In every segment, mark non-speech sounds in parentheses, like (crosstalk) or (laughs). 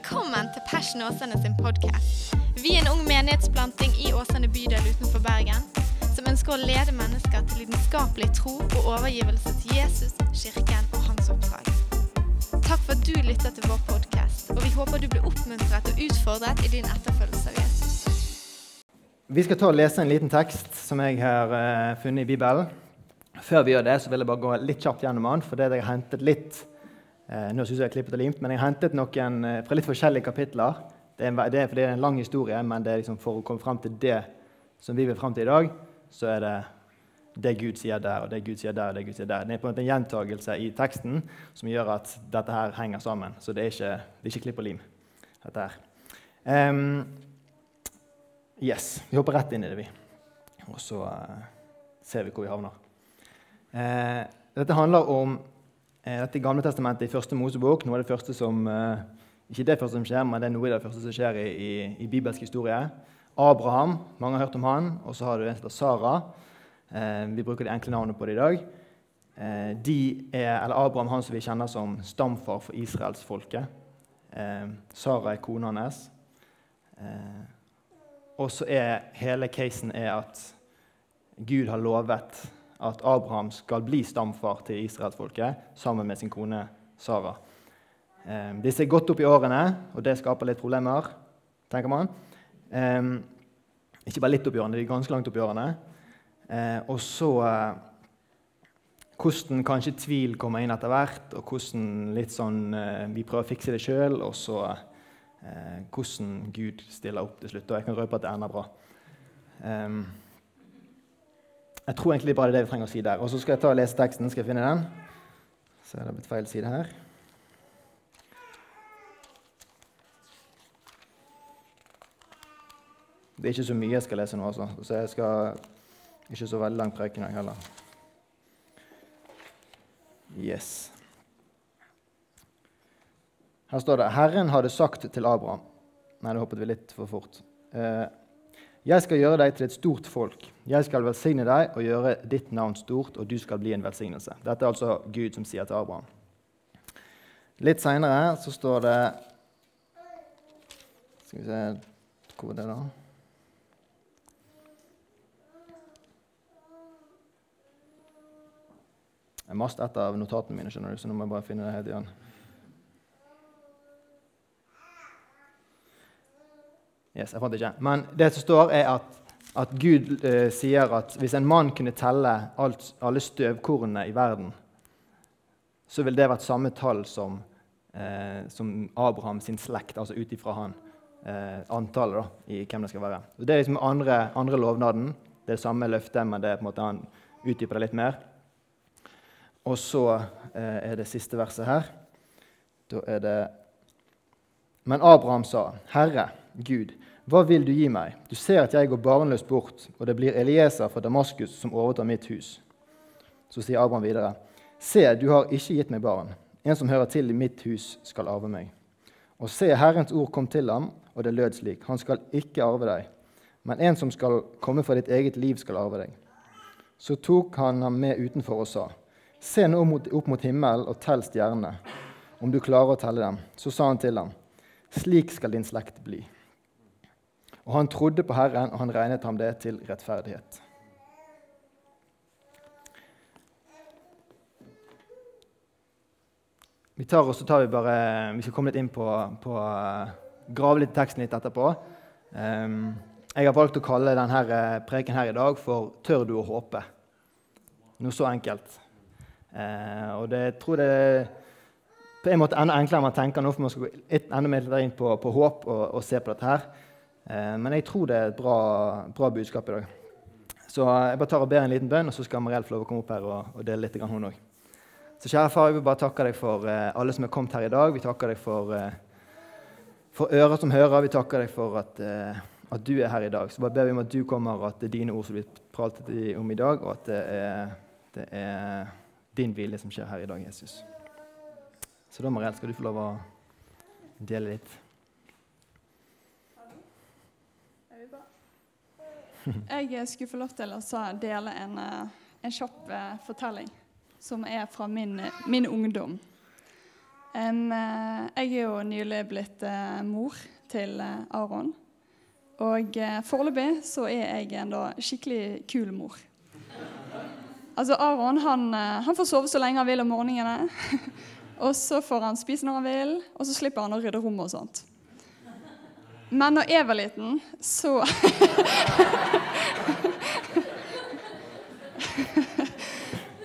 Velkommen til Passion Åsane sin podkast. Vi er en ung menighetsplanting i Åsane bydel utenfor Bergen som ønsker å lede mennesker til lidenskapelig tro og overgivelse til Jesus, kirken og hans oppdrag. Takk for at du lytter til vår podkast, og vi håper du blir oppmuntret og utfordret i din etterfølgelse av Jesus. Vi skal ta og lese en liten tekst som jeg har eh, funnet i Bibelen. Før vi gjør det, så vil jeg bare gå litt kjapt gjennom den. for det jeg har hentet litt eh, nå synes jeg jeg klippet og limt, men jeg har hentet noen eh, fra litt forskjellige kapitler. Det er, en, det er det er en lang historie, men liksom for å komme fram til det som vi vil fram til i dag, så er det det Gud sier der, og det Gud sier der, og det Gud sier der. Det er på en måte en gjentagelse i teksten som gjør at dette her henger sammen. Så det er ikke, det er ikke klipp og lim. dette her. Um, yes, Vi hopper rett inn i det, vi. Og så uh, ser vi hvor vi havner. Uh, dette handler om uh, dette Gamle testamentet i første Mosebok. Noe av det første som ikke det første som skjer, men det er noe av det første som skjer i, i, i bibelsk historie. Abraham, mange har hørt om han, og så har du en som heter Sara. Eh, vi bruker de enkle navnene på det i dag. Eh, de er, eller Abraham han som vi kjenner som stamfar for israelsfolket. Eh, Sara er kona hans. Eh, og så er hele casen er at Gud har lovet at Abraham skal bli stamfar til israelsfolket sammen med sin kone Sara. Eh, disse er godt opp i årene, og det skaper litt problemer, tenker man. Eh, ikke bare litt opp i årene, de er ganske langt opp i årene. Eh, og så eh, hvordan kanskje tvil kommer inn etter hvert, og hvordan litt sånn, eh, vi prøver å fikse det sjøl, og så eh, hvordan Gud stiller opp til slutt. Og jeg kan røpe at det ender bra. Ehm, jeg tror egentlig bare det er det vi trenger å si der. Og så skal jeg ta og lese teksten. Skal jeg finne den? Så er det blitt feil side her. Det er ikke så mye jeg skal lese nå, altså. så jeg skal ikke så veldig lang preken jeg heller. Yes. Her står det Herren hadde sagt til Abraham Nei, det hoppet vi litt for fort. Eh, jeg skal gjøre deg til et stort folk. Jeg skal velsigne deg og gjøre ditt navn stort, og du skal bli en velsignelse. Dette er altså Gud som sier til Abraham. Litt seinere så står det Skal vi se Hvor er det, da? Jeg mastet etter notatene mine, skjønner du, så nå må jeg bare finne det helt igjen. Yes, jeg fant det ikke. Men det som står, er at, at Gud eh, sier at hvis en mann kunne telle alt, alle støvkornene i verden, så ville det vært samme tall som, eh, som Abraham sin slekt, altså ut ifra han. Eh, antallet da, i hvem det skal være. Og det er liksom andre, andre lovnaden. Det er det samme løftet, men det er på en måte han utdyper det litt mer. Og så eh, er det siste verset her. Da er det Men Abraham sa, 'Herre, Gud, hva vil du gi meg?' 'Du ser at jeg går barnløst bort, og det blir Elieser fra Damaskus som overtar mitt hus.' Så sier Abraham videre, 'Se, du har ikke gitt meg barn. En som hører til i mitt hus, skal arve meg.' Og se, Herrens ord kom til ham, og det lød slik.: Han skal ikke arve deg, men en som skal komme fra ditt eget liv, skal arve deg. Så tok han ham med utenfor og sa:" Se nå opp mot himmelen og tell stjernene, om du klarer å telle dem. Så sa han til ham, slik skal din slekt bli. Og han trodde på Herren, og han regnet ham det til rettferdighet. Vi tar og så tar vi bare, vi skal komme litt inn på, på grave litt i teksten litt etterpå. Um, jeg har valgt å kalle denne eh, preken her i dag for 'Tør du å håpe?' Noe så enkelt. Uh, og det, jeg tror det er på en måte enda enklere enn man tenker nå, for man skal gå enda mer inn på, på håp og, og, se på dette her. Eh, men jeg tror det er et bra, bra, budskap i dag. Så jeg bare tar og ber en liten bønn, og så skal Mariell få lov å komme opp her og, og dele litt, hun òg. Så kjære far, jeg vil bare takke deg for eh, alle som er kommet her i dag. Vi takker deg for, eh, for ører som hører. Vi takker deg for at, at, du er her i dag. Så bare ber vi om at du kommer, og at det er dine ord som blir pratet om i dag, og at det er, det er din vilje som skjer her i dag, Jesus. Så da, Mariell, skal du få lov å dele litt. (laughs) Jeg skulle få lov til å dele en, eh, en kjapp eh, fortelling som er fra min, min ungdom. Eh, jeg er jo nylig blitt uh, mor til uh, Aron. Og uh, foreløpig så er jeg en da skikkelig kul mor. Altså Aron han, eh, han får sove så lenge han vil om morgenene. (laughs) og så får han spise når han vil, og så slipper han å rydde rommet og sånt. Men når jeg var liten, så (laughs)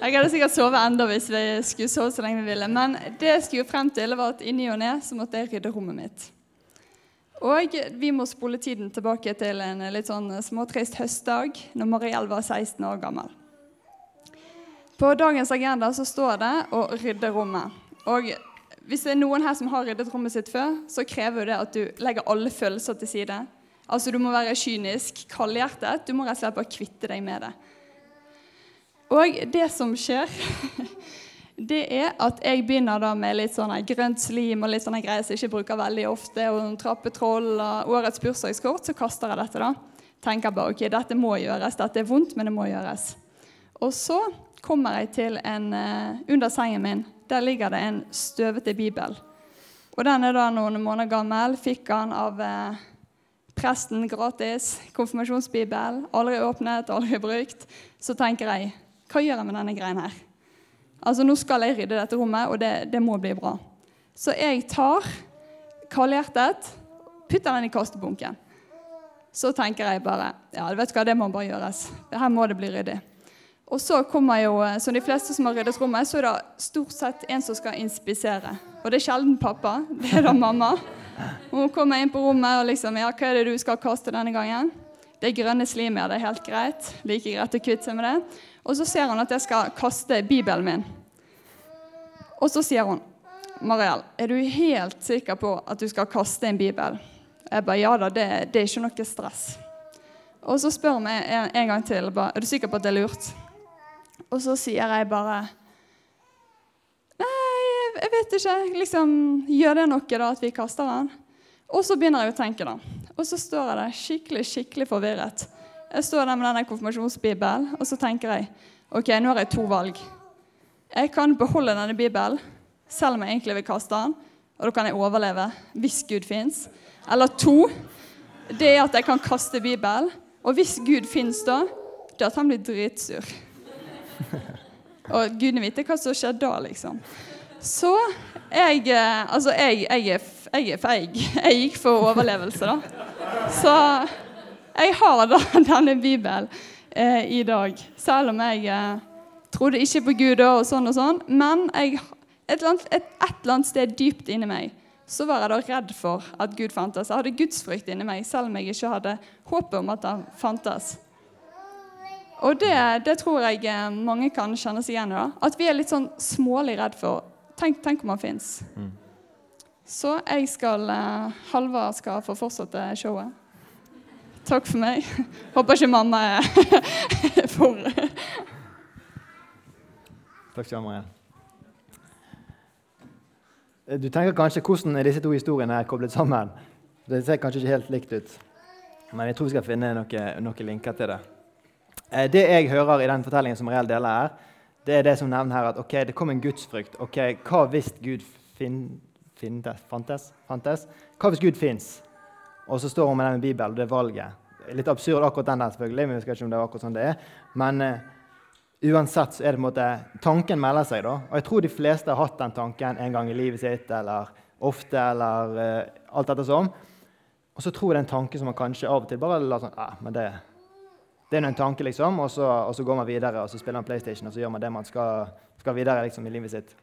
Jeg hadde sikkert sovet enda hvis vi skulle sove så lenge vi ville. Men det jeg skulle frem til, var at i ny og ne så måtte jeg rydde rommet mitt. Og vi må spole tiden tilbake til en litt sånn småtrist høstdag når Mariell var 16 år gammel. På dagens agenda så står det 'å rydde rommet'. Og hvis det er noen her som har ryddet rommet sitt før, så krever det at du legger alle følelser til side. Altså Du må være kynisk, kaldhjertet. Du må rett og slett bare kvitte deg med det. Og det som skjer, (laughs) det er at jeg begynner da med litt sånn grønt slim og litt sånne greier som jeg ikke bruker veldig ofte, og trappetroll og årets bursdagskort, så kaster jeg dette. da. Tenker bare ok, dette må gjøres, dette er vondt, men det må gjøres. Og så kommer jeg til en eh, Under sengen min der ligger det en støvete bibel. Og Den er da noen måneder gammel. Fikk han av eh, presten gratis. Konfirmasjonsbibel. Aldri åpnet, aldri brukt. Så tenker jeg hva gjør jeg med denne greien her? Altså Nå skal jeg rydde dette rommet, og det, det må bli bra. Så jeg tar kaldhjertet, putter den i kastebunken. Så tenker jeg bare ja, vet du hva, det må bare gjøres. Her må det bli ryddig. Og så kommer jo, eh, som de fleste som har ryddet rommet, så er det stort sett en som skal inspisere. Og det er sjelden pappa. Det er da mamma. Hun kommer inn på rommet og liksom Ja, hva er det du skal kaste denne gangen? Det er grønne slimer. Det er helt greit. Like greit å kvitte seg med det. Og så ser hun at jeg skal kaste Bibelen min. Og så sier hun, 'Mariell, er du helt sikker på at du skal kaste en bibel?' Jeg bare, 'Ja da, det, det er ikke noe stress'. Og så spør hun meg en, en gang til, Ba, 'Er du sikker på at det er lurt?' Og så sier jeg bare Nei, jeg vet ikke. Liksom, Gjør det noe da at vi kaster den? Og så begynner jeg å tenke, da. Og så står jeg der skikkelig, skikkelig forvirret. Jeg står der med denne konfirmasjonsbibelen, og så tenker jeg ok, nå har jeg to valg. Jeg kan beholde denne bibelen, selv om jeg egentlig vil kaste den. Og da kan jeg overleve hvis Gud fins. Eller to, det er at jeg kan kaste Bibelen. Og hvis Gud fins da, det er at han blir dritsur. Og gudene vite hva som skjer da, liksom. Så jeg Altså, jeg, jeg, er, jeg er feig. Jeg gikk for overlevelse, da. Så jeg har da (laughs) denne Bibelen eh, i dag. Selv om jeg eh, trodde ikke på Gud og sånn og sånn. Men jeg, et, eller annet, et, et, eller annet sted dypt inni meg så var jeg da redd for at Gud fantes. Jeg hadde gudsfrykt inni meg, selv om jeg ikke hadde håpet om at han fantes. Og det, det, tror jeg eh, mange kan kjenne seg igjen i. At vi er litt sånn smålig redd for Tenk, tenk om han fins. Mm. Så jeg skal uh, Halvard skal få fortsette showet. Takk for meg. (laughs) Håper ikke mamma er (laughs) for Takk skal du ha, Maria. Du tenker kanskje hvordan er disse to historiene er koblet sammen. Det ser kanskje ikke helt likt ut, men jeg tror vi skal finne noen noe linker til det. Eh, det jeg hører i den fortellingen som reell deler her, det er det som nevner her at ok, det kom en gudsfrykt. ok, Hva hvis Gud fin, finnes, fantes, fantes? Hva hvis Gud fins? Og så står hun med den Bibelen og det valget. Litt absurd akkurat den der, selvfølgelig, men vi vet ikke om det er akkurat sånn det er. Men uh, uansett så er det på en måte Tanken melder seg, da. Og jeg tror de fleste har hatt den tanken en gang i livet sitt, eller ofte, eller uh, alt dette sånn. Og så tror jeg det er en tanke som man kanskje av og til bare lar sånn ah, men det det er en tanke, liksom, og så, og så, går man videre og så spiller man PlayStation og så gjør man det man skal, skal videre liksom, i livet sitt.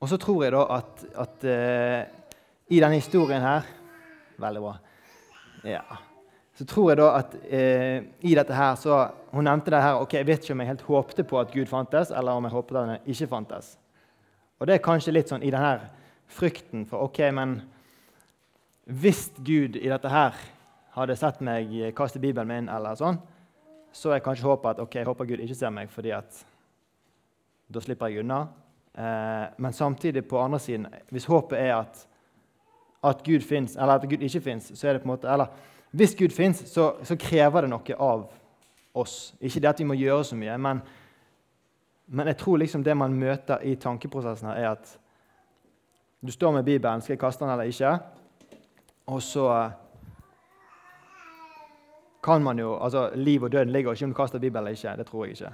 Og så tror jeg da at, at uh, i denne historien her Veldig bra. Ja. Så tror jeg da at uh, i dette her så Hun nevnte det her ok, Jeg vet ikke om jeg helt håpte på at Gud fantes, eller om jeg håpet at han ikke fantes. Og det er kanskje litt sånn i denne frykten for ok, men hvis Gud i dette her hadde sett meg kaste Bibelen min, eller sånn, så jeg kanskje håpet at ok, jeg håper Gud ikke ser meg, fordi at da slipper jeg unna. Eh, men samtidig, på andre siden, hvis håpet er at, at Gud fins, eller at Gud ikke fins, så er det på en måte Eller hvis Gud fins, så, så, krever det noe av oss. Ikke det at vi må gjøre så mye, men, men jeg tror liksom det man møter i tankeprosessen her, er at Du står med Bibelen. Skal jeg kaste den eller ikke? Og så kan man jo altså Liv og døden ligger ikke om du kaster Bibelen eller ikke. Det tror jeg ikke.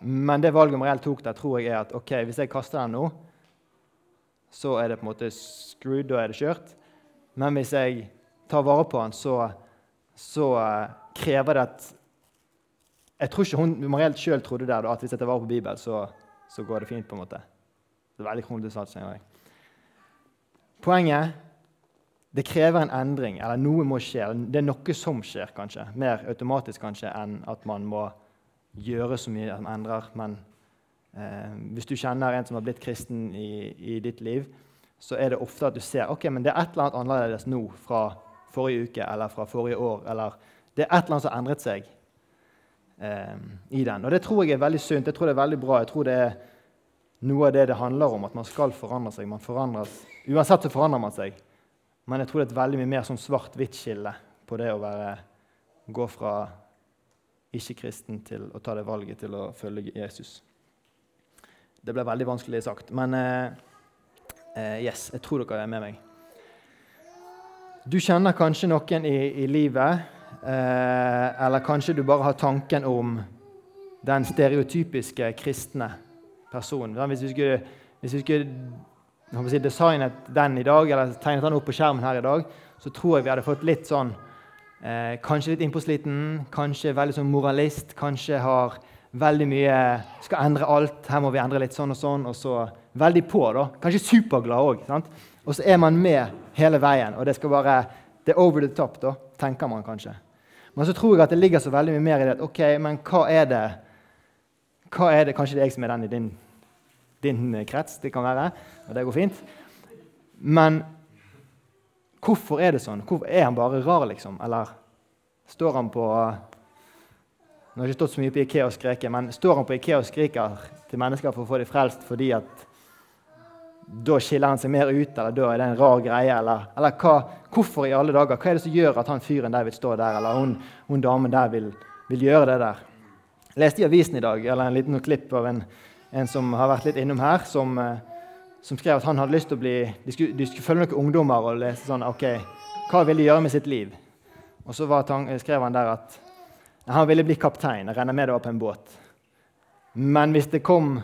Men det valget Mariell tok der, tror jeg er at ok, hvis jeg kaster den nå, så er det på en måte screwed, da er det kjørt. Men hvis jeg tar vare på den, så, så uh, krever det at Jeg tror ikke hun Mariell sjøl trodde der, da, at hvis jeg tar vare på Bibelen, så, så, går det fint. på en måte. Det er veldig kronglete Poenget det krever en endring, eller noe må skje. Det er noe som skjer, kanskje. Mer automatisk kanskje enn at man må gjøre så mye som endrer. Men eh, hvis du kjenner en som har blitt kristen i, i, ditt liv, så er det ofte at du ser ok, men det er et eller annet annerledes nå fra forrige uke eller fra forrige år. Eller det er et eller annet som har endret seg eh, i den. Og det tror jeg er veldig sunt. Jeg tror det er veldig bra. Jeg tror det er noe av det det handler om, at man skal forandre seg. Man forandres. Uansett så forandrer man seg. Men jeg tror det er et veldig mye mer sånn svart-hvitt-skille på det å være, gå fra ikke-kristen til å ta det valget til å følge Jesus. Det ble veldig vanskelig sagt, men eh, eh, yes, jeg tror dere er med meg. Du kjenner kanskje noen i, i livet, eh, eller kanskje du bare har tanken om den stereotypiske kristne personen. Hvis vi skulle, hvis vi skulle si, designet den i dag, eller tegnet den opp på skjermen her i dag, så tror jeg vi hadde fått litt sånn eh, Kanskje litt innpåsliten, kanskje veldig sånn moralist, kanskje har veldig mye Skal endre alt. Her må vi endre litt sånn og sånn. Og så veldig på, da. Kanskje superglad òg. Og så er man med hele veien, og det skal bare Det er over the top, da, tenker man kanskje. Men så tror jeg at det ligger så veldig mye mer i det ok, men hva er det hva er det, Kanskje det er jeg som er den i din din krets. Det kan være, og det går fint. Men hvorfor er det sånn? Hvorfor Er han bare rar, liksom? Eller står han på Nå har ikke stått så mye på Ikea og skreket, men står han på Ikea og skriker til mennesker for å få dem frelst fordi at da skiller han seg mer ut, eller da er det en rar greie? Eller, eller hva, hvorfor i alle dager? Hva er det som gjør at han fyren der vil stå der, eller hun, hun damen der vil, vil, gjøre det der? Jeg leste i avisen i dag eller en liten klipp av en en som har vært litt innom her, som, eh, som skrev at han hadde lyst til å bli De skulle, de skulle følge noen ungdommer og lese sånn OK, hva vil de gjøre med sitt liv? Og så han, skrev han der at han ville bli kaptein. Jeg regner med det var på en båt. Men hvis det kom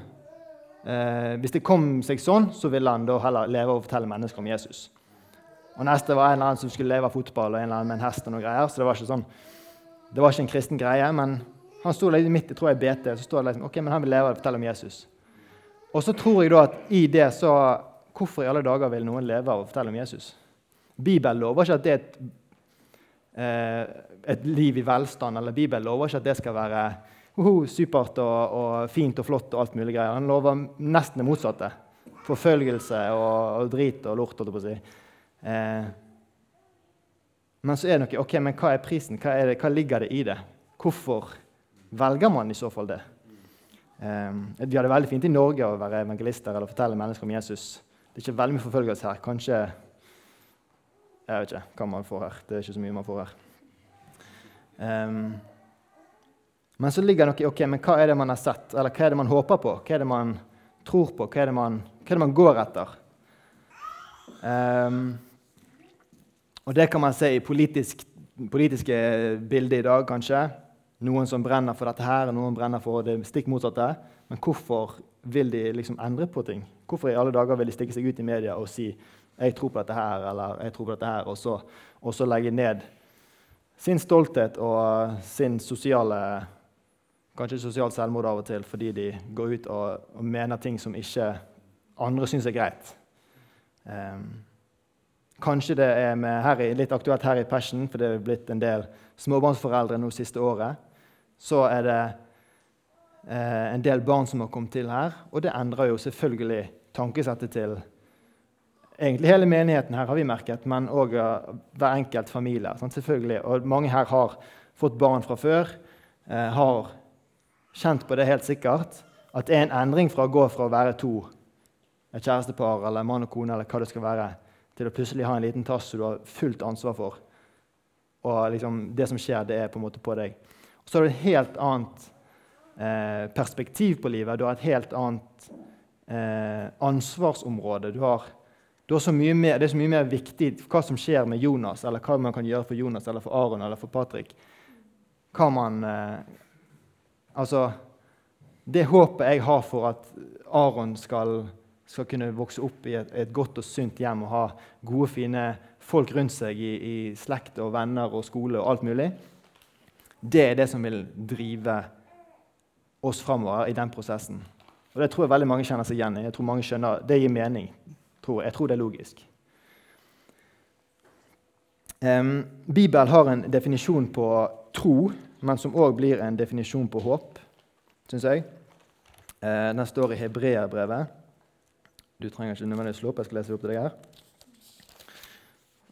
eh, hvis det kom seg sånn, så ville han da heller leve og fortelle mennesker om Jesus. Og neste var en eller annen som skulle leve av fotball og en eller annen med en hest og noe greier. Så det var ikke sånn, det var ikke en kristen greie, men han sto litt midt i tror jeg, BT, så står det liksom, ok, men han vil leve og fortelle om Jesus. Og så tror jeg da at i det så Hvorfor i alle dager vil noen leve og fortelle om Jesus? Bibelen lover ikke at det er et, eh, et liv i velstand. eller Bibelen lover ikke at det skal være uh, supert og, og, fint og flott. og alt mulig greier. Han lover nesten det motsatte. Forfølgelse og, og drit og lort. holdt jeg på å si. Eh, men så er det noe, ok, men hva er prisen? Hva, det, hva ligger det i det? Hvorfor velger man i så fall det? Um, vi har det veldig fint i Norge å være evangelister eller fortelle mennesker om Jesus. Det er ikke veldig mye forfølgelse her. Kanskje Jeg vet ikke hva man får her. Det er ikke så mye man får her. Um, men så ligger det noe i ok, men hva er det man har sett, eller hva er det man håper på? Hva er det man tror på? Hva er det man, er det man går etter? Um, og det kan man se i politisk, politiske bilder i dag, kanskje. Noen som brenner for dette her, og noen brenner for det stikk motsatte. Men hvorfor vil de liksom endre på ting? Hvorfor i alle dager vil de stikke seg ut i media og si 'jeg tror på dette her', eller 'jeg tror på dette her', og så, og så legge ned sin stolthet og sin sosiale Kanskje sosialt selvmord av og til fordi de går ut og, og mener ting som ikke andre syns er greit. Um, kanskje det er her, litt aktuelt her i Passion, for det er blitt en del småbarnsforeldre nå siste året så er det eh, en del barn som har kommet til her. Og det endrer jo selvfølgelig tankesettet til egentlig hele menigheten her, har vi merket, men òg uh, hver enkelt familie. Sant? selvfølgelig. Og mange her har fått barn fra før, eh, har kjent på det helt sikkert, at det er en endring fra å gå fra å være to, et kjærestepar eller mann og kone, eller hva det skal være, til å plutselig ha en liten tass som du har fullt ansvar for. Og liksom, det som skjer, det er på en måte på deg. Så har du et helt annet eh, perspektiv på livet. Du har et helt annet eh, ansvarsområde. Har, mer, det er så mye mer viktig hva som skjer med Jonas, eller hva man kan gjøre for Jonas eller for Aron eller for Patrick. Hva man eh, Altså Det håpet jeg har for at Aron skal, skal kunne vokse opp i et, et, godt og sunt hjem og ha gode, fine folk rundt seg i, i slekt og venner og skole og alt mulig, det er det som vil drive oss framover i den prosessen. Og Det tror jeg veldig mange kjenner seg igjen i. Jeg tror mange skjønner, Det gir mening. Tror jeg. jeg tror det er logisk. Um, Bibelen har en definisjon på tro, men som òg blir en definisjon på håp, syns jeg. Uh, den står i Hebreerbrevet. Du trenger ikke nødvendigvis slå opp. Jeg skal lese opp til deg her.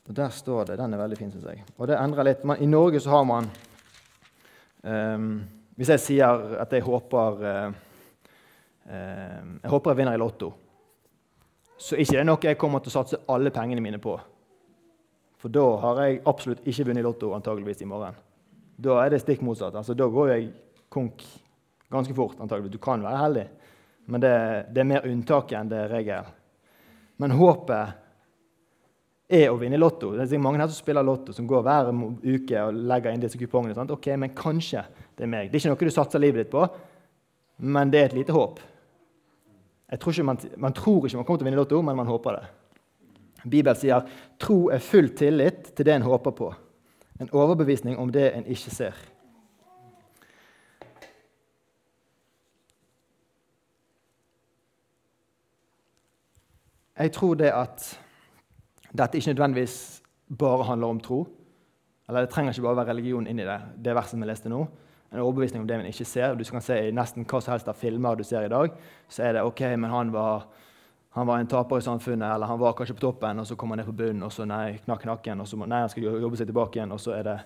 Og Der står det. Den er veldig fin, syns jeg. Og det endrer litt. Man, I Norge så har man um, Hvis jeg sier at jeg håper uh, uh, jeg håper jeg vinner i Lotto. Så ikke det er noe jeg kommer til å satse alle pengene mine på. For da har jeg absolutt ikke vunnet i Lotto antageligvis i morgen. Da er det stikk motsatt. Altså, da går jeg konk ganske fort. antageligvis. Du kan være heldig, men det, det er mer unntaket enn det er regel. Men håpet er å vinne Lotto. Det er mange her som spiller Lotto, som går hver uke og legger inn disse kupongene. Sant? Ok, Men kanskje det er meg. Det er ikke noe du satser livet ditt på, men det er et lite håp. Tror man, man, tror ikke man kommer til å vinne Lotto, men man håper det. Bibelen sier tro er full tillit til det en håper på. En overbevisning om det en ikke ser. Jeg tror det at dette ikke nødvendigvis bare handler om tro. Eller Det trenger ikke bare være religion inni det, det verset vi leste nå en overbevisning om det man ikke ser. Du kan se I nesten hva som helst av filmer du ser i dag, så er det ok, men han var, han var en taper i samfunnet, eller han var kanskje på toppen, og så kom han ned på bunnen, og så nei, knakk nakken, og så nei, han skal jobbe seg tilbake igjen. og så er det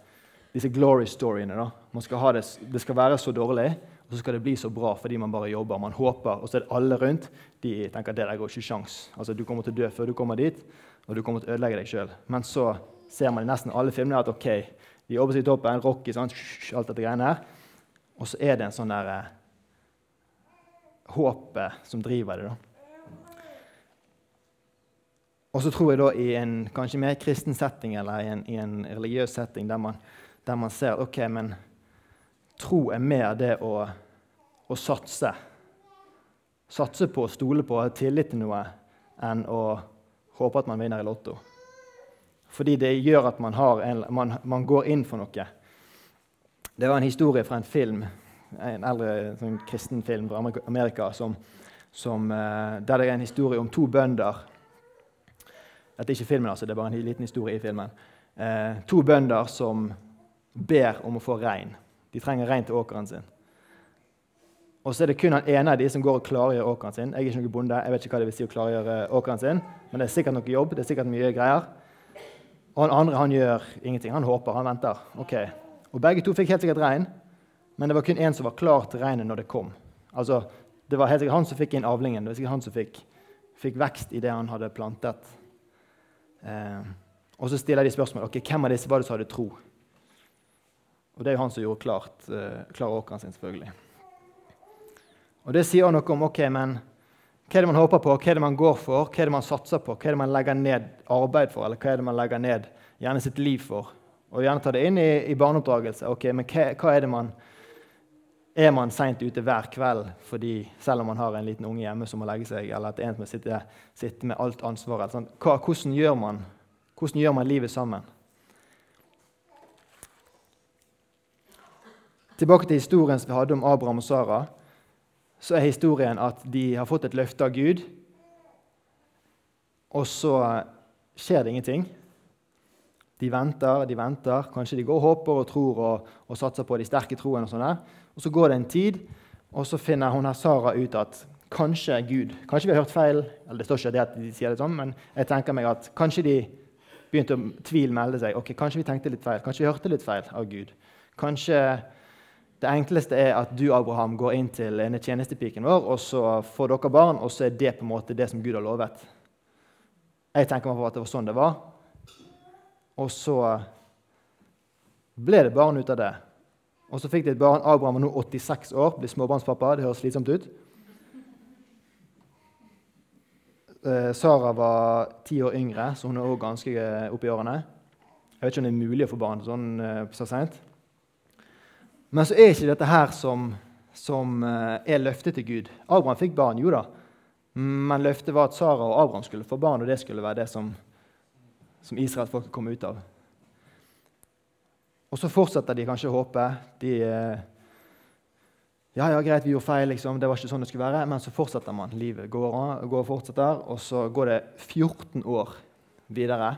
disse glory storyene. da. Skal det, det, skal være så dårlig, og så skal det bli så bra fordi man bare jobber. Man håper, og så er det alle rundt de tenker at det der går ikke sjans. Altså, Du kommer til å dø før du kommer dit, og du kommer til å ødelegge deg sjøl. Men så ser man i nesten alle filmene at ok, de jobber seg i toppen, Rocky, sånn, alt dette greiene her. Og så er det en sånn der eh, håpet som driver det. da. Og så tror jeg da i en kanskje mer kristen setting eller i en, i en religiøs setting der man, der man, ser ok, men tro er mer det å, å satse. Satse på, stole på, ha tillit til noe enn å håpe at man vinner i Lotto. Fordi det gjør at man, en, man, man går inn for noe. Det var en historie fra en film, en eldre sånn kristen film fra Amerika, som, som, eh, der det er en historie om to bønder. Dette er ikke filmen, altså, det er bare en liten historie i filmen. Eh, to bønder som ber om å få regn. De trenger regn til åkeren sin. Og så er det kun han ene av de som går og klargjør åkeren sin. Jeg er ikke noen bonde, jeg vet ikke hva det vil si å klargjøre åkeren sin, men det er sikkert noe jobb. det er sikkert mye greier. Og den andre han gjør ingenting. Han håper, han venter. Ok, og Begge to fikk helt sikkert regn, men det var kun én som var klar til regnet når det kom. Altså, Det var helt sikkert han som fikk inn avlingen, det var sikkert han som fikk, fikk vekst i det han hadde plantet. Eh, og Så stiller de spørsmål ok, hvem av disse var det som hadde tro. Og Det er jo han som gjorde klart, eh, klar åkeren sin, selvfølgelig. Og Det sier noe om ok, men hva er det man håper på, hva er det man går for, hva er det man satser på, hva er det man legger ned arbeid for, eller hva er det man legger ned gjerne sitt liv for og gjerne ta det inn i, i barneoppdragelse. Ok, men hva, hva, er det man Er man seint ute hver kveld fordi, selv om man har en liten unge hjemme som må legge seg, eller at en som sitter, sitter med alt ansvaret? Sånn, hvordan, gjør man, hvordan gjør man livet sammen? Tilbake til historien som vi hadde om Abraham og Sara. Så er historien at de har fått et løfte av Gud, og så skjer det ingenting. De venter, de venter. Kanskje de går og håper og tror og, og satser på de sterke troene. Og sånn Og Så går det en tid, og så finner hun her Sara ut at kanskje Gud Kanskje vi har hørt feil, eller det står ikke det at de sier det sånn, men jeg tenker meg at kanskje de begynte å tvil melde seg. ok, Kanskje vi tenkte litt feil, kanskje vi hørte litt feil av Gud. Kanskje det enkleste er at du Abraham, går inn til en tjenestepiken vår, og så får dere barn, og så er det på en måte det som Gud har lovet. Jeg tenker meg på at det var sånn det var. Og så ble det barn ut av det. Og så fikk de et barn. Abraham var nå 86 år, blir småbarnspappa. Det høres slitsomt ut. eh, Sara var ti år yngre, så hun er også ganske eh, oppe i årene. Jeg vet ikke om det er mulig å få barn sånn eh, så seint. Men så er ikke dette her som, som eh, er løftet til Gud. Abraham fikk barn, jo da. Men løftet var at Sara og Abraham skulle få barn, og det skulle være det som, som israelsfolket kom ut av. Og så fortsetter de kanskje å håpe. De eh, ja, ja, greit, vi gjorde feil, liksom. det var ikke sånn det skulle være. Men så fortsetter man. Livet går, går og fortsetter, og så går det 14 år videre.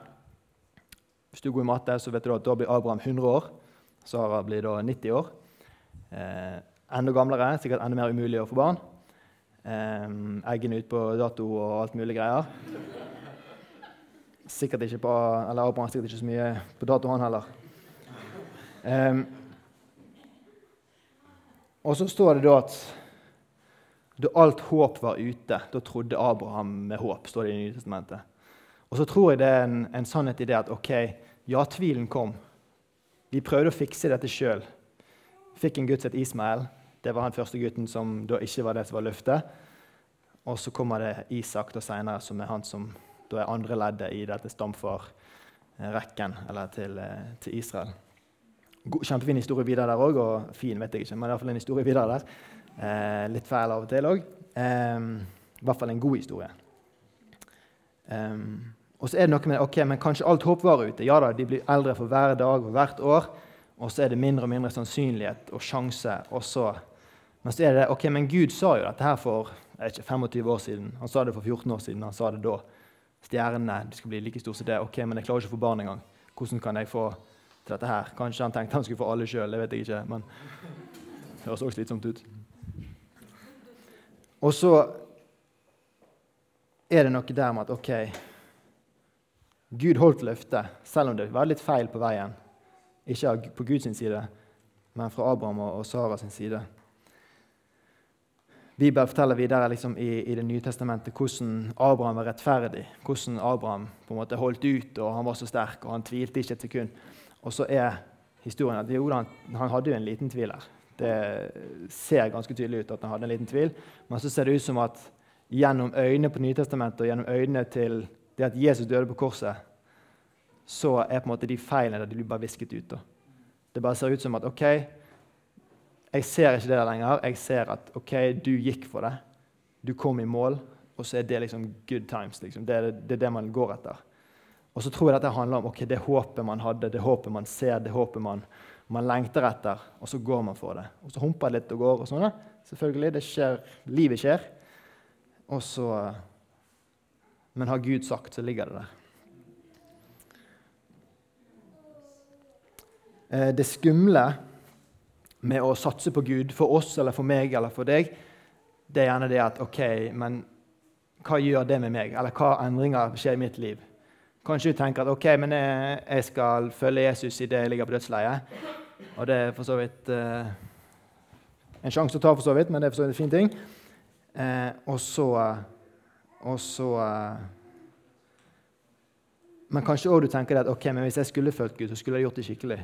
Hvis du går i matte, så vet du at da blir Abraham 100 år. Sara blir da 90 år. Eh, enda gamlere, sikkert enda mer umulig å få barn. Eh, eggene ut på dato og alt mulig greier. Sikkert ikke på, eller Abraham sikkert ikke så mye på dato, han heller. Eh, og så står det da at da alt håp var ute, da trodde Abraham med håp. står det i Nytestamentet. Og så tror jeg det er en, en sannhet i det at ok, ja, tvilen kom. Vi prøvde å fikse dette sjøl. Fikk en gutt som het Ismael. Det var han første gutten som da ikke var det som var løftet. Og så kommer det Isak da senere, som er han som da er andre leddet i dette stamfarrekken, eller til, eh, til Israel. Kjempefin historie videre der òg, og fin vet jeg ikke, men iallfall en historie videre der. Eh, litt feil av og til òg. Eh, I hvert fall en god historie. Eh, og så er det noe med ok, men kanskje alt håp var ute. Ja da, De blir eldre for hver dag og hvert år. Og så er det mindre og mindre sannsynlighet og sjanse. og så... Men så er det ok, men Gud sa jo dette her for ikke, 25 år siden. Han sa det for 14 år siden. Han sa det da. Stjernene de skal bli like store som det. Ok, men jeg klarer ikke å få barn engang. Hvordan kan jeg få til dette her. Kanskje han tenkte han skulle få alle sjøl, det vet jeg ikke. Men det høres også slitsomt ut. Og så er det noe der med at OK Gud holdt løftet, selv om det var litt feil på veien. Ikke på Guds side, men fra Abraham og Sara sin side. Bibelen forteller videre liksom, i, i, Det nye testamentet hvordan Abraham var rettferdig. Hvordan Abraham på en måte holdt ut, og han var så sterk, og han tvilte ikke et sekund. Og så er historien at jo, han, han hadde jo en liten tvil her. Det ser ganske tydelig ut at han hadde en liten tvil. Men så ser det ut som at gjennom øynene på Nytestamentet og gjennom øynene til det at Jesus døde på korset, så er på en måte de feilene der de blir bare visket ut. Da. Det bare ser ut som at OK, jeg ser ikke det der lenger. Jeg ser at OK, du gikk for det. Du kom i mål. Og så er det liksom good times. Liksom. Det, er, det er det man går etter. Og så tror jeg dette handler om okay, det håpet man hadde, det håpet man ser, det håpet man, man lengter etter. Og så går man for det. Og så humper det litt og går. og sånn. Selvfølgelig, det skjer, Livet skjer. Og så, Men har Gud sagt, så ligger det der. Det skumle med å satse på Gud, for oss eller for meg eller for deg, det er gjerne det at OK, men hva gjør det med meg? Eller hva endringer skjer i mitt liv? Kanskje du tenker at ok, men jeg, jeg skal følge Jesus idet jeg ligger på dødsleiet. Og det er for så vidt eh, en sjanse å ta, for så vidt, men det er for så vidt en fin ting. Eh, og så, og så eh, Men kanskje òg du tenker at ok, men hvis jeg skulle fulgt Gud, så skulle jeg gjort det skikkelig.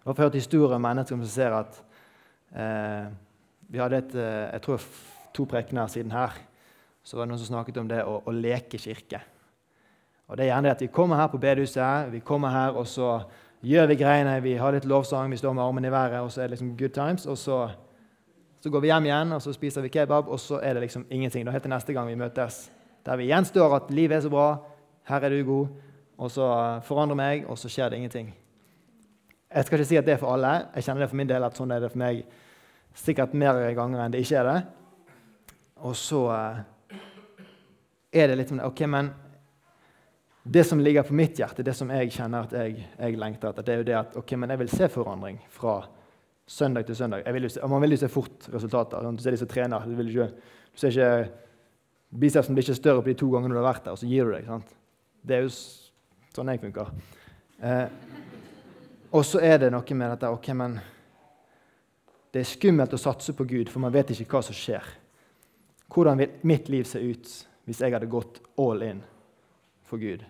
Jeg har hørt historier om mennesker som ser at eh, Vi hadde et, eh, jeg tror to prekener siden her. Så var det noen som snakket om det å, å leke kirke. Og det er gjerne det at Vi kommer her på bedehuset, vi kommer her, og så gjør vi greiene. Vi har litt lovsang, vi står med armene i været, og så er det liksom good times. Og så, så, går vi hjem igjen, og så spiser vi kebab, og så er det liksom ingenting. Da helt til neste gang vi møtes. Der vi igjen står at livet er så bra, her er du god, og så forandrer meg, og så skjer det ingenting. Jeg skal ikke si at det er for alle. Jeg kjenner det for min del at sånn er det for meg sikkert mer ganger enn det ikke er det. Og så eh, er det litt sånn OK, men det som ligger på mitt hjerte, det som jeg kjenner at jeg, jeg lengter etter, det er jo det at ok, men jeg vil se forandring fra søndag til søndag. Vil se, man vil jo se fort resultater. Du ser de som trener. Du, ikke, du ser ikke Bicepsen blir ikke større på de to gangene du har vært der, og så gir du deg. Sant? Det er jo sånn jeg funker. Eh, og så er det noe med dette ok, men Det er skummelt å satse på Gud, for man vet ikke hva som skjer. Hvordan vil mitt liv se ut hvis jeg hadde gått all in for Gud.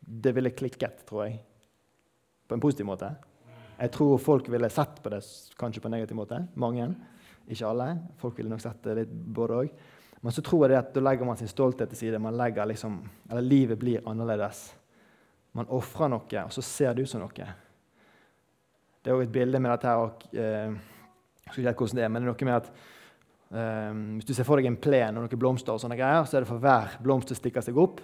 Det ville klikket, tror jeg, på en positiv måte. Jeg tror folk ville sett på det kanskje på en negativ måte. Mange. Ikke alle. Folk ville nok sett det litt både òg. Men så tror jeg det at da legger man sin stolthet til side. Man legger liksom, eller Livet blir annerledes. Man ofrer noe, og så ser det ut som noe. Det er også et bilde med dette her, og, eh, jeg skal ikke hvordan det er, men det er noe med at eh, Hvis du ser for deg en plen og noen blomster, og sånne greier, så er det for hver blomst som stikker seg opp,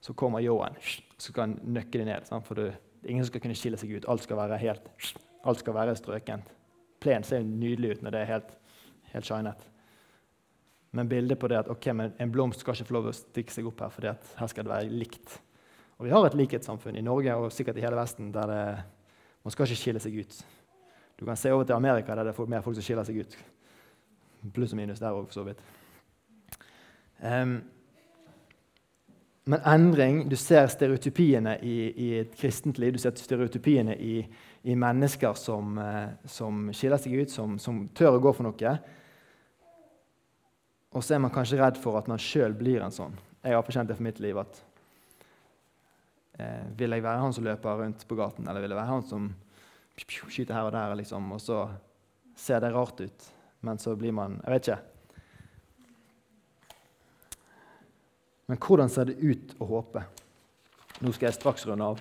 så kommer ljåen så kan nøkke det ned. Sant? For det er ingen som skal kunne skille seg ut. Alt skal være helt, alt skal være strøkent. Plen ser nydelig ut når det er helt, helt shinet. Men bildet på det at okay, en blomst skal ikke få lov å stikke seg opp her, for her skal det være likt. Og Vi har et likhetssamfunn i Norge og sikkert i hele Vesten der det, man skal ikke skille seg ut. Du kan se over til Amerika, der det er mer folk som skiller seg ut. Pluss og minus der òg, for så vidt. Um, men endring Du ser stereotypiene i, i, et kristent liv. Du ser stereotypiene i, i mennesker som, eh, som, skiller seg ut, som, som, tør å gå for noe. Og så er man kanskje redd for at man sjøl blir en sånn. Jeg har forkjent det for mitt liv at eh, Vil jeg være han som løper rundt på gaten, eller vil jeg være han som skyter her og der? Liksom, og så ser det rart ut, men så blir man Jeg vet ikke. Men hvordan ser det ut å håpe? Nå skal jeg straks runde av.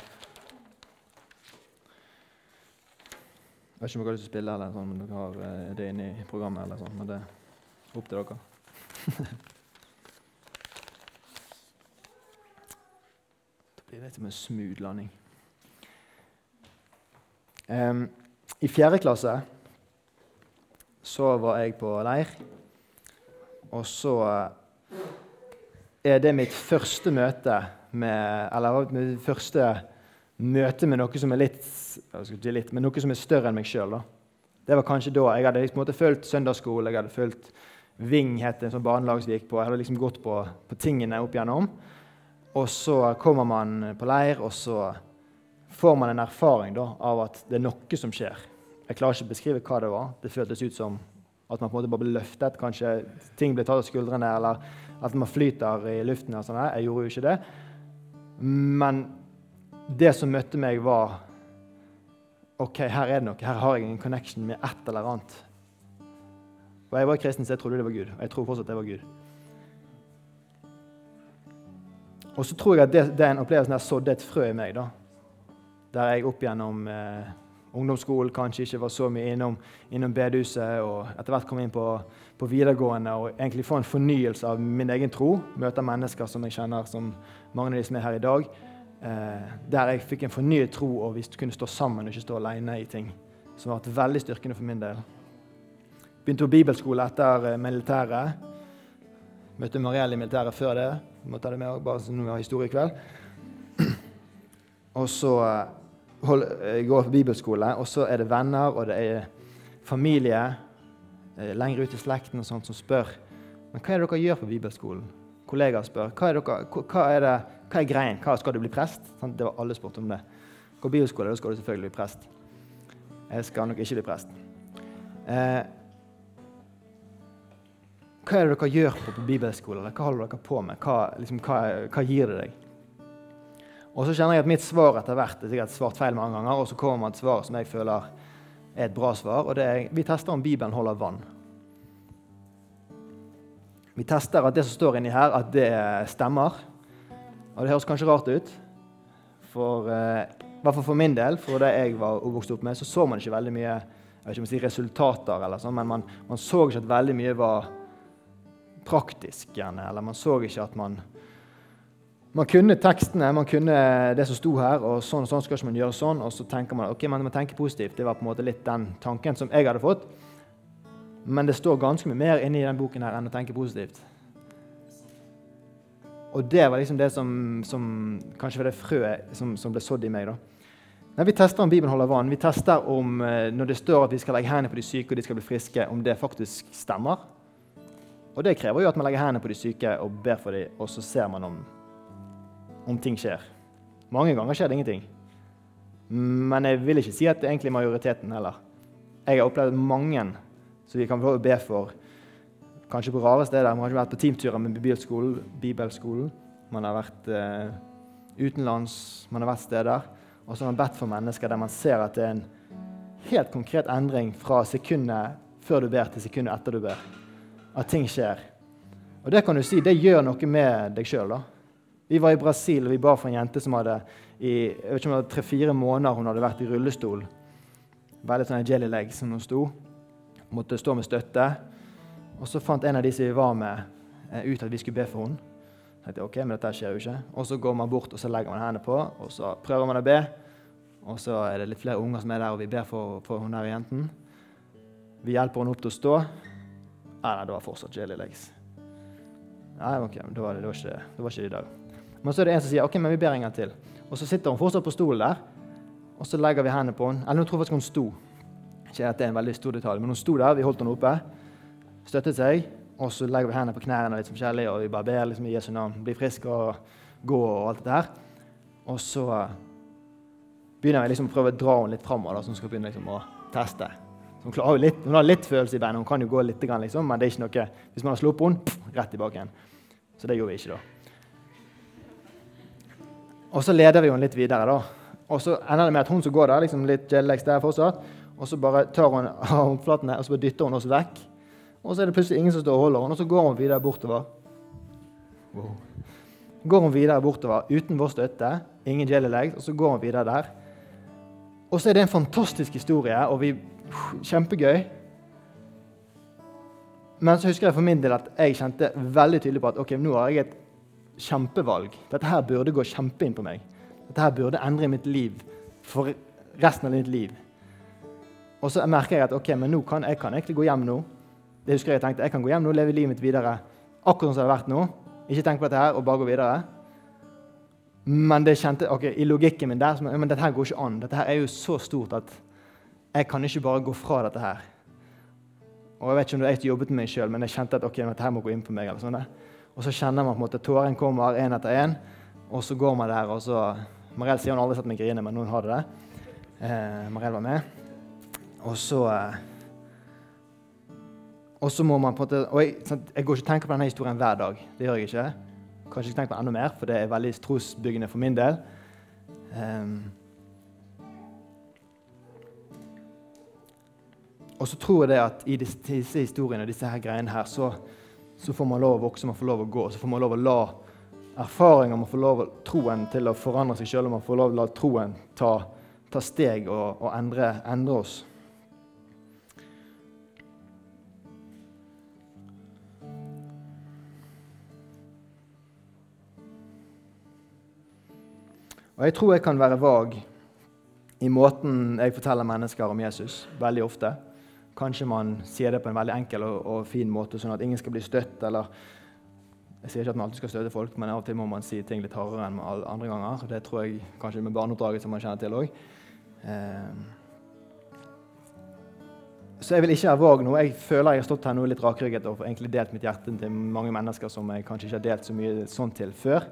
Jeg vet ikke om dere har lyst til å spille, eller sånn, men dere har eh, det inne i programmet. eller sånn, men det er opp til dere. (laughs) blir dette som en smooth. Um, I fjerde klasse så var jeg på leir, og så er det mitt første møte med Eller mitt første møte med noe som er litt, litt men noe som er større enn meg sjøl. Det var kanskje da jeg hadde liksom, fulgt søndagsskole, jeg hadde fulgt Ving, het en sånn barnelag gikk på. Jeg hadde liksom gått på, på, tingene opp igjennom. Og så kommer man på leir, og så får man en erfaring da, av at det er noe som skjer. Jeg klarer ikke å beskrive hva det var. Det føltes ut som at man på en måte bare ble løftet. Kanskje ting ble tatt av skuldrene, eller at man flyter i luften. og sånn. Jeg gjorde jo ikke det. Men det som møtte meg, var OK, her er det noe. Her har jeg en connection med et eller annet. Og Jeg var kristen, så jeg trodde det var Gud. Og jeg tror fortsatt det var Gud. Og så tror jeg at det, den opplevelsen der sådde et frø i meg. da. Der jeg opp gjennom eh, ungdomsskolen kanskje ikke var så mye innom, innom bedehuset, og etter hvert kom inn på, på, videregående og egentlig få en fornyelse av min egen tro. Møte mennesker som jeg kjenner, som mange av de som er her i dag. Eh, der jeg fikk en fornyet tro og vi kunne stå sammen og ikke stå alene i ting. Som har vært veldig styrkende for min del. Begynte på bibelskole etter eh, militæret. Møtte Mariell i militæret før det. Må ta det med bare så vi har historiekveld. Og så eh, hold, går går på bibelskole, og så er det venner og det er familie eh, lenger ut i slekten og sånt som spør men hva er det dere gjør på bibelskolen. Kollegaer spør hva er, dere, hva er, det, hva er greien. Hva, skal du bli prest? Sånn, det var Alle spurt om det. Gå bibelskole, da skal du selvfølgelig bli prest. Jeg skal nok ikke bli prest. Eh, hva er det dere gjør på, på bibelskolen? Hva holder dere på med? Hva, liksom, hva, hva gir det deg? Og så kjenner jeg at mitt svar etter hvert er sikkert svart feil mange ganger, og så kommer man et svar som jeg føler er et bra svar, og det er vi tester om Bibelen holder vann. Vi tester at det som står inni her, at det stemmer. Og det høres kanskje rart ut. For, eh, hvert fall for min del, for det jeg var vokst opp med, så så man ikke veldig mye jeg vet ikke om jeg si resultater, eller sånn, men man, man så ikke at veldig mye var praktisk. gjerne, Eller man så ikke at man man kunne tekstene, man kunne det som sto her, og sånn og sånn skal ikke man gjøre sånn. Og så tenker man ok, man må tenke positivt. Det var på en måte litt den tanken som jeg hadde fått. Men det står ganske mye mer inni den boken her enn å tenke positivt. Og det var liksom det som, som kanskje var det frøet som, som, ble sådd i meg. da. Nei, vi tester om Bibelen holder vann. Vi tester om eh, når det står at vi skal legge hendene på de syke og de skal bli friske, om det faktisk stemmer. Og det krever jo at man legger hendene på de syke og ber for dem, og så ser man om om ting skjer. Mange ganger skjer det ingenting. Men jeg vil ikke si at det er egentlig majoriteten heller. Jeg har opplevd mange som vi kan be for. Kanskje på rare steder. Man har ikke vært på teamturer med bibelskolen. bibelskolen. Man har vært eh, utenlands, man har vært steder. Og så har man bedt for mennesker der man ser at det er en helt konkret endring fra sekundet før du ber, til sekundet etter du ber. At ting skjer. Og det kan du si, det gjør noe med deg sjøl. Vi var i Brasil og vi ba for en jente som hadde i jeg vet ikke om det var tre-fire måneder hun hadde vært i rullestol. Veldig sånn jelly leg som hun sto. Måtte stå med støtte. Og så fant en av de som vi var med, eh, ut at vi skulle be for henne. Tenkte, ok, men dette skjer jo ikke. Og så går man bort og så legger man hendene på, og så prøver man å be. Og så er det litt flere unger som er der, og vi ber for, for hun der jenten. Vi hjelper henne opp til å stå. Nei, nei, det var fortsatt jelly legs. Nei, ok, det var, det, var ikke, det var ikke de der. Men så er det en som sier ok, men vi ber en gang til. Og så sitter hun fortsatt på stolen der, og så legger vi hendene på henne. Eller nå tror jeg faktisk hun sto. Ikke at det er en veldig stor detalj, men hun sto der, vi holdt henne oppe, støttet seg, og så legger vi hendene på knærne litt forskjellig, og vi bare ber liksom, i Jesu navn. Bli frisk og gå og alt dette her. Og så begynner jeg liksom å prøve å dra henne litt framover, så hun skal begynne liksom, å teste. Hun har, litt, hun har, litt, følelse i beina, hun kan jo gå litt, liksom, men det er ikke noe Hvis man har sluppet henne, rett tilbake igjen. Så det gjorde vi ikke da. Og så leder vi henne litt videre. da. Og så ender det med at hun som går der, liksom litt jellex der fortsatt, og så bare tar hun (laughs) av håndflatene og så bare dytter hun oss vekk. Og så er det plutselig ingen som står og holder henne, og så går hun videre bortover. Wow. Går hun videre bortover uten vår støtte, ingen jellylegs, og så går hun videre der. Og så er det en fantastisk historie, og vi Kjempegøy. Men så husker jeg for min del at jeg kjente veldig tydelig på at ok, nå har jeg et kjempevalg. Dette her burde gå kjempeinn på meg. Dette her burde endre mitt liv for resten av mitt liv. Og så merker jeg at ok, men nå kan jeg kan egentlig gå hjem nå. Det husker Jeg tenkte, jeg kan gå hjem nå leve livet mitt videre akkurat som det har vært nå. Ikke tenk på dette her og bare gå videre. Men det kjente, ok, i logikken min der men dette her går ikke an. Dette her er jo så stort at jeg kan ikke bare gå fra dette her. Og Jeg vet ikke om det er jobbet med meg sjøl, men jeg kjente at ok, dette her må gå inn på meg. sånn. Og så kjenner man på en måte tåren kommer én etter én, og så går man der, og så Mariell sier hun aldri sett meg grine, men hun hadde det. Eh, Mariell var med. Og så eh, Og så må man på en måte Og jeg, sant, jeg går ikke og tenker på denne historien hver dag. Det gjør jeg ikke. Kanskje ikke tenker på enda mer, for det er veldig trosbyggende for min del. Um, Og så tror jeg det at i disse, historiene disse her greiene her, så, så, får man lov å vokse, man får lov å gå. Så får man lov å la erfaringer, man får lov å troen til å forandre seg sjøl, og man får lov å la troen ta, ta steg og, og endre, endre, oss. Og Jeg tror jeg kan være vag i måten jeg forteller mennesker om Jesus veldig ofte. Kanskje man sier det på en veldig enkel og, og, fin måte, sånn at ingen skal bli støtt. eller Jeg sier ikke at man alltid skal støtte folk, men av og til må man si ting litt hardere enn andre ganger. Det tror jeg kanskje med barneoppdraget som man kjenner til òg. Eh, så jeg vil ikke være vag nå. Jeg føler jeg har stått her nå litt rakrygget og egentlig delt mitt hjerte til mange mennesker som jeg kanskje ikke har delt så mye sånn til før.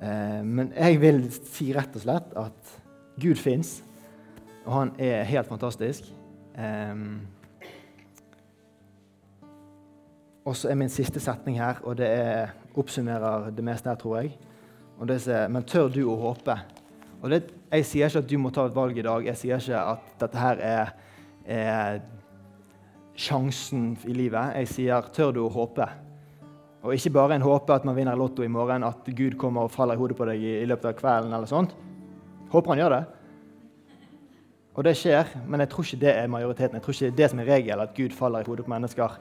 Eh, men jeg vil si rett og slett at Gud fins, og han er helt fantastisk. Og så er min siste setning her, og det er, oppsummerer det meste her, tror jeg. Og det er, Men tør du å håpe? Og det, Jeg sier ikke at du må ta et valg i dag. Jeg sier ikke at dette her er, er sjansen i livet. Jeg sier tør du å håpe? Og ikke bare en håpe at man vinner Lotto i morgen, at Gud kommer og faller i hodet på deg i, i løpet av kvelden. eller sånt. Håper han gjør det. Og det skjer, men jeg tror ikke det er majoriteten. Jeg tror ikke det er det som er regelen, at Gud faller i hodet på mennesker.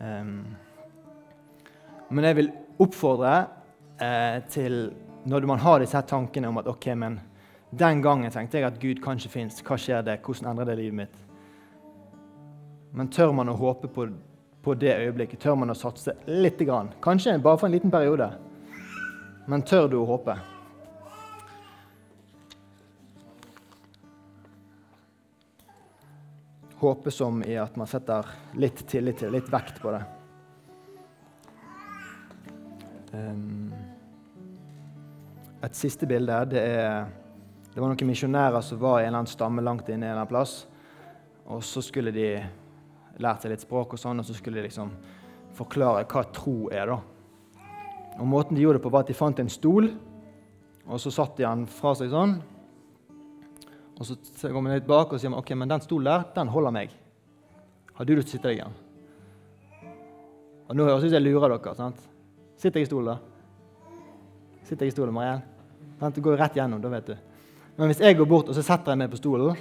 Um, men jeg vil oppfordre eh, til når man har disse tankene om at ok, men den gangen tenkte jeg at Gud kanskje fins. Hva skjer det? Hvordan endrer det livet mitt? Men tør man å håpe på, på det øyeblikket? Tør man å satse lite grann? Kanskje bare for en liten periode. Men tør du å håpe? Håpe som i at man setter litt tillit til, litt vekt på det. Um, et siste bilde det er det var noen misjonærer som var i en eller annen stamme langt inne en eller annen plass. Og så skulle de lært seg litt språk, og sånn, og så skulle de liksom forklare hva tro er. da. Og Måten de gjorde det på, var at de fant en stol, og så satt de den fra seg sånn. Og så går man litt bak og sier ok, men den stolen der, den holder meg. Har du lyst til å sitte deg igjen? Og nå høres det ut som jeg lurer dere. sant? Sitter jeg i stolen, da? Sitter jeg i stolen, Mariell? Det går jo rett gjennom, da vet du. Men hvis jeg går bort og så setter jeg meg på stolen,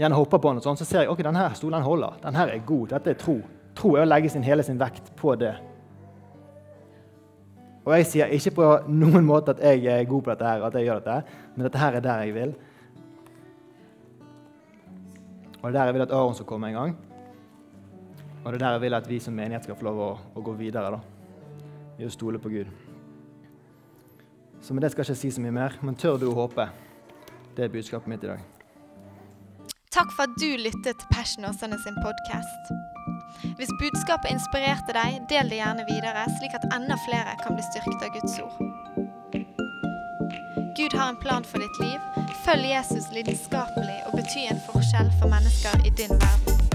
gjerne hopper på den, og sånn, så ser jeg ok, denne stolen holder. Denne er god. Dette er tro. Tro er å legge sin, hele sin vekt på det. Og jeg sier ikke på noen måte at jeg er god på dette, her, at jeg gjør dette, men dette her er der jeg vil. Og det er der jeg vil at Aron skal komme en gang. Og det er der jeg vil at vi som menighet skal få lov å, å gå videre. da. I å stole på Gud. Så med det skal jeg ikke si så mye mer, men tør du å håpe? Det er budskapet mitt i dag. Takk for at du lyttet til Passion Åsane sin podkast. Hvis budskapet inspirerte deg, del det gjerne videre, slik at enda flere kan bli styrket av Guds ord. Gud har en plan for ditt liv. Følg Jesus lidenskapelig og bety en forskjell for mennesker i din verden.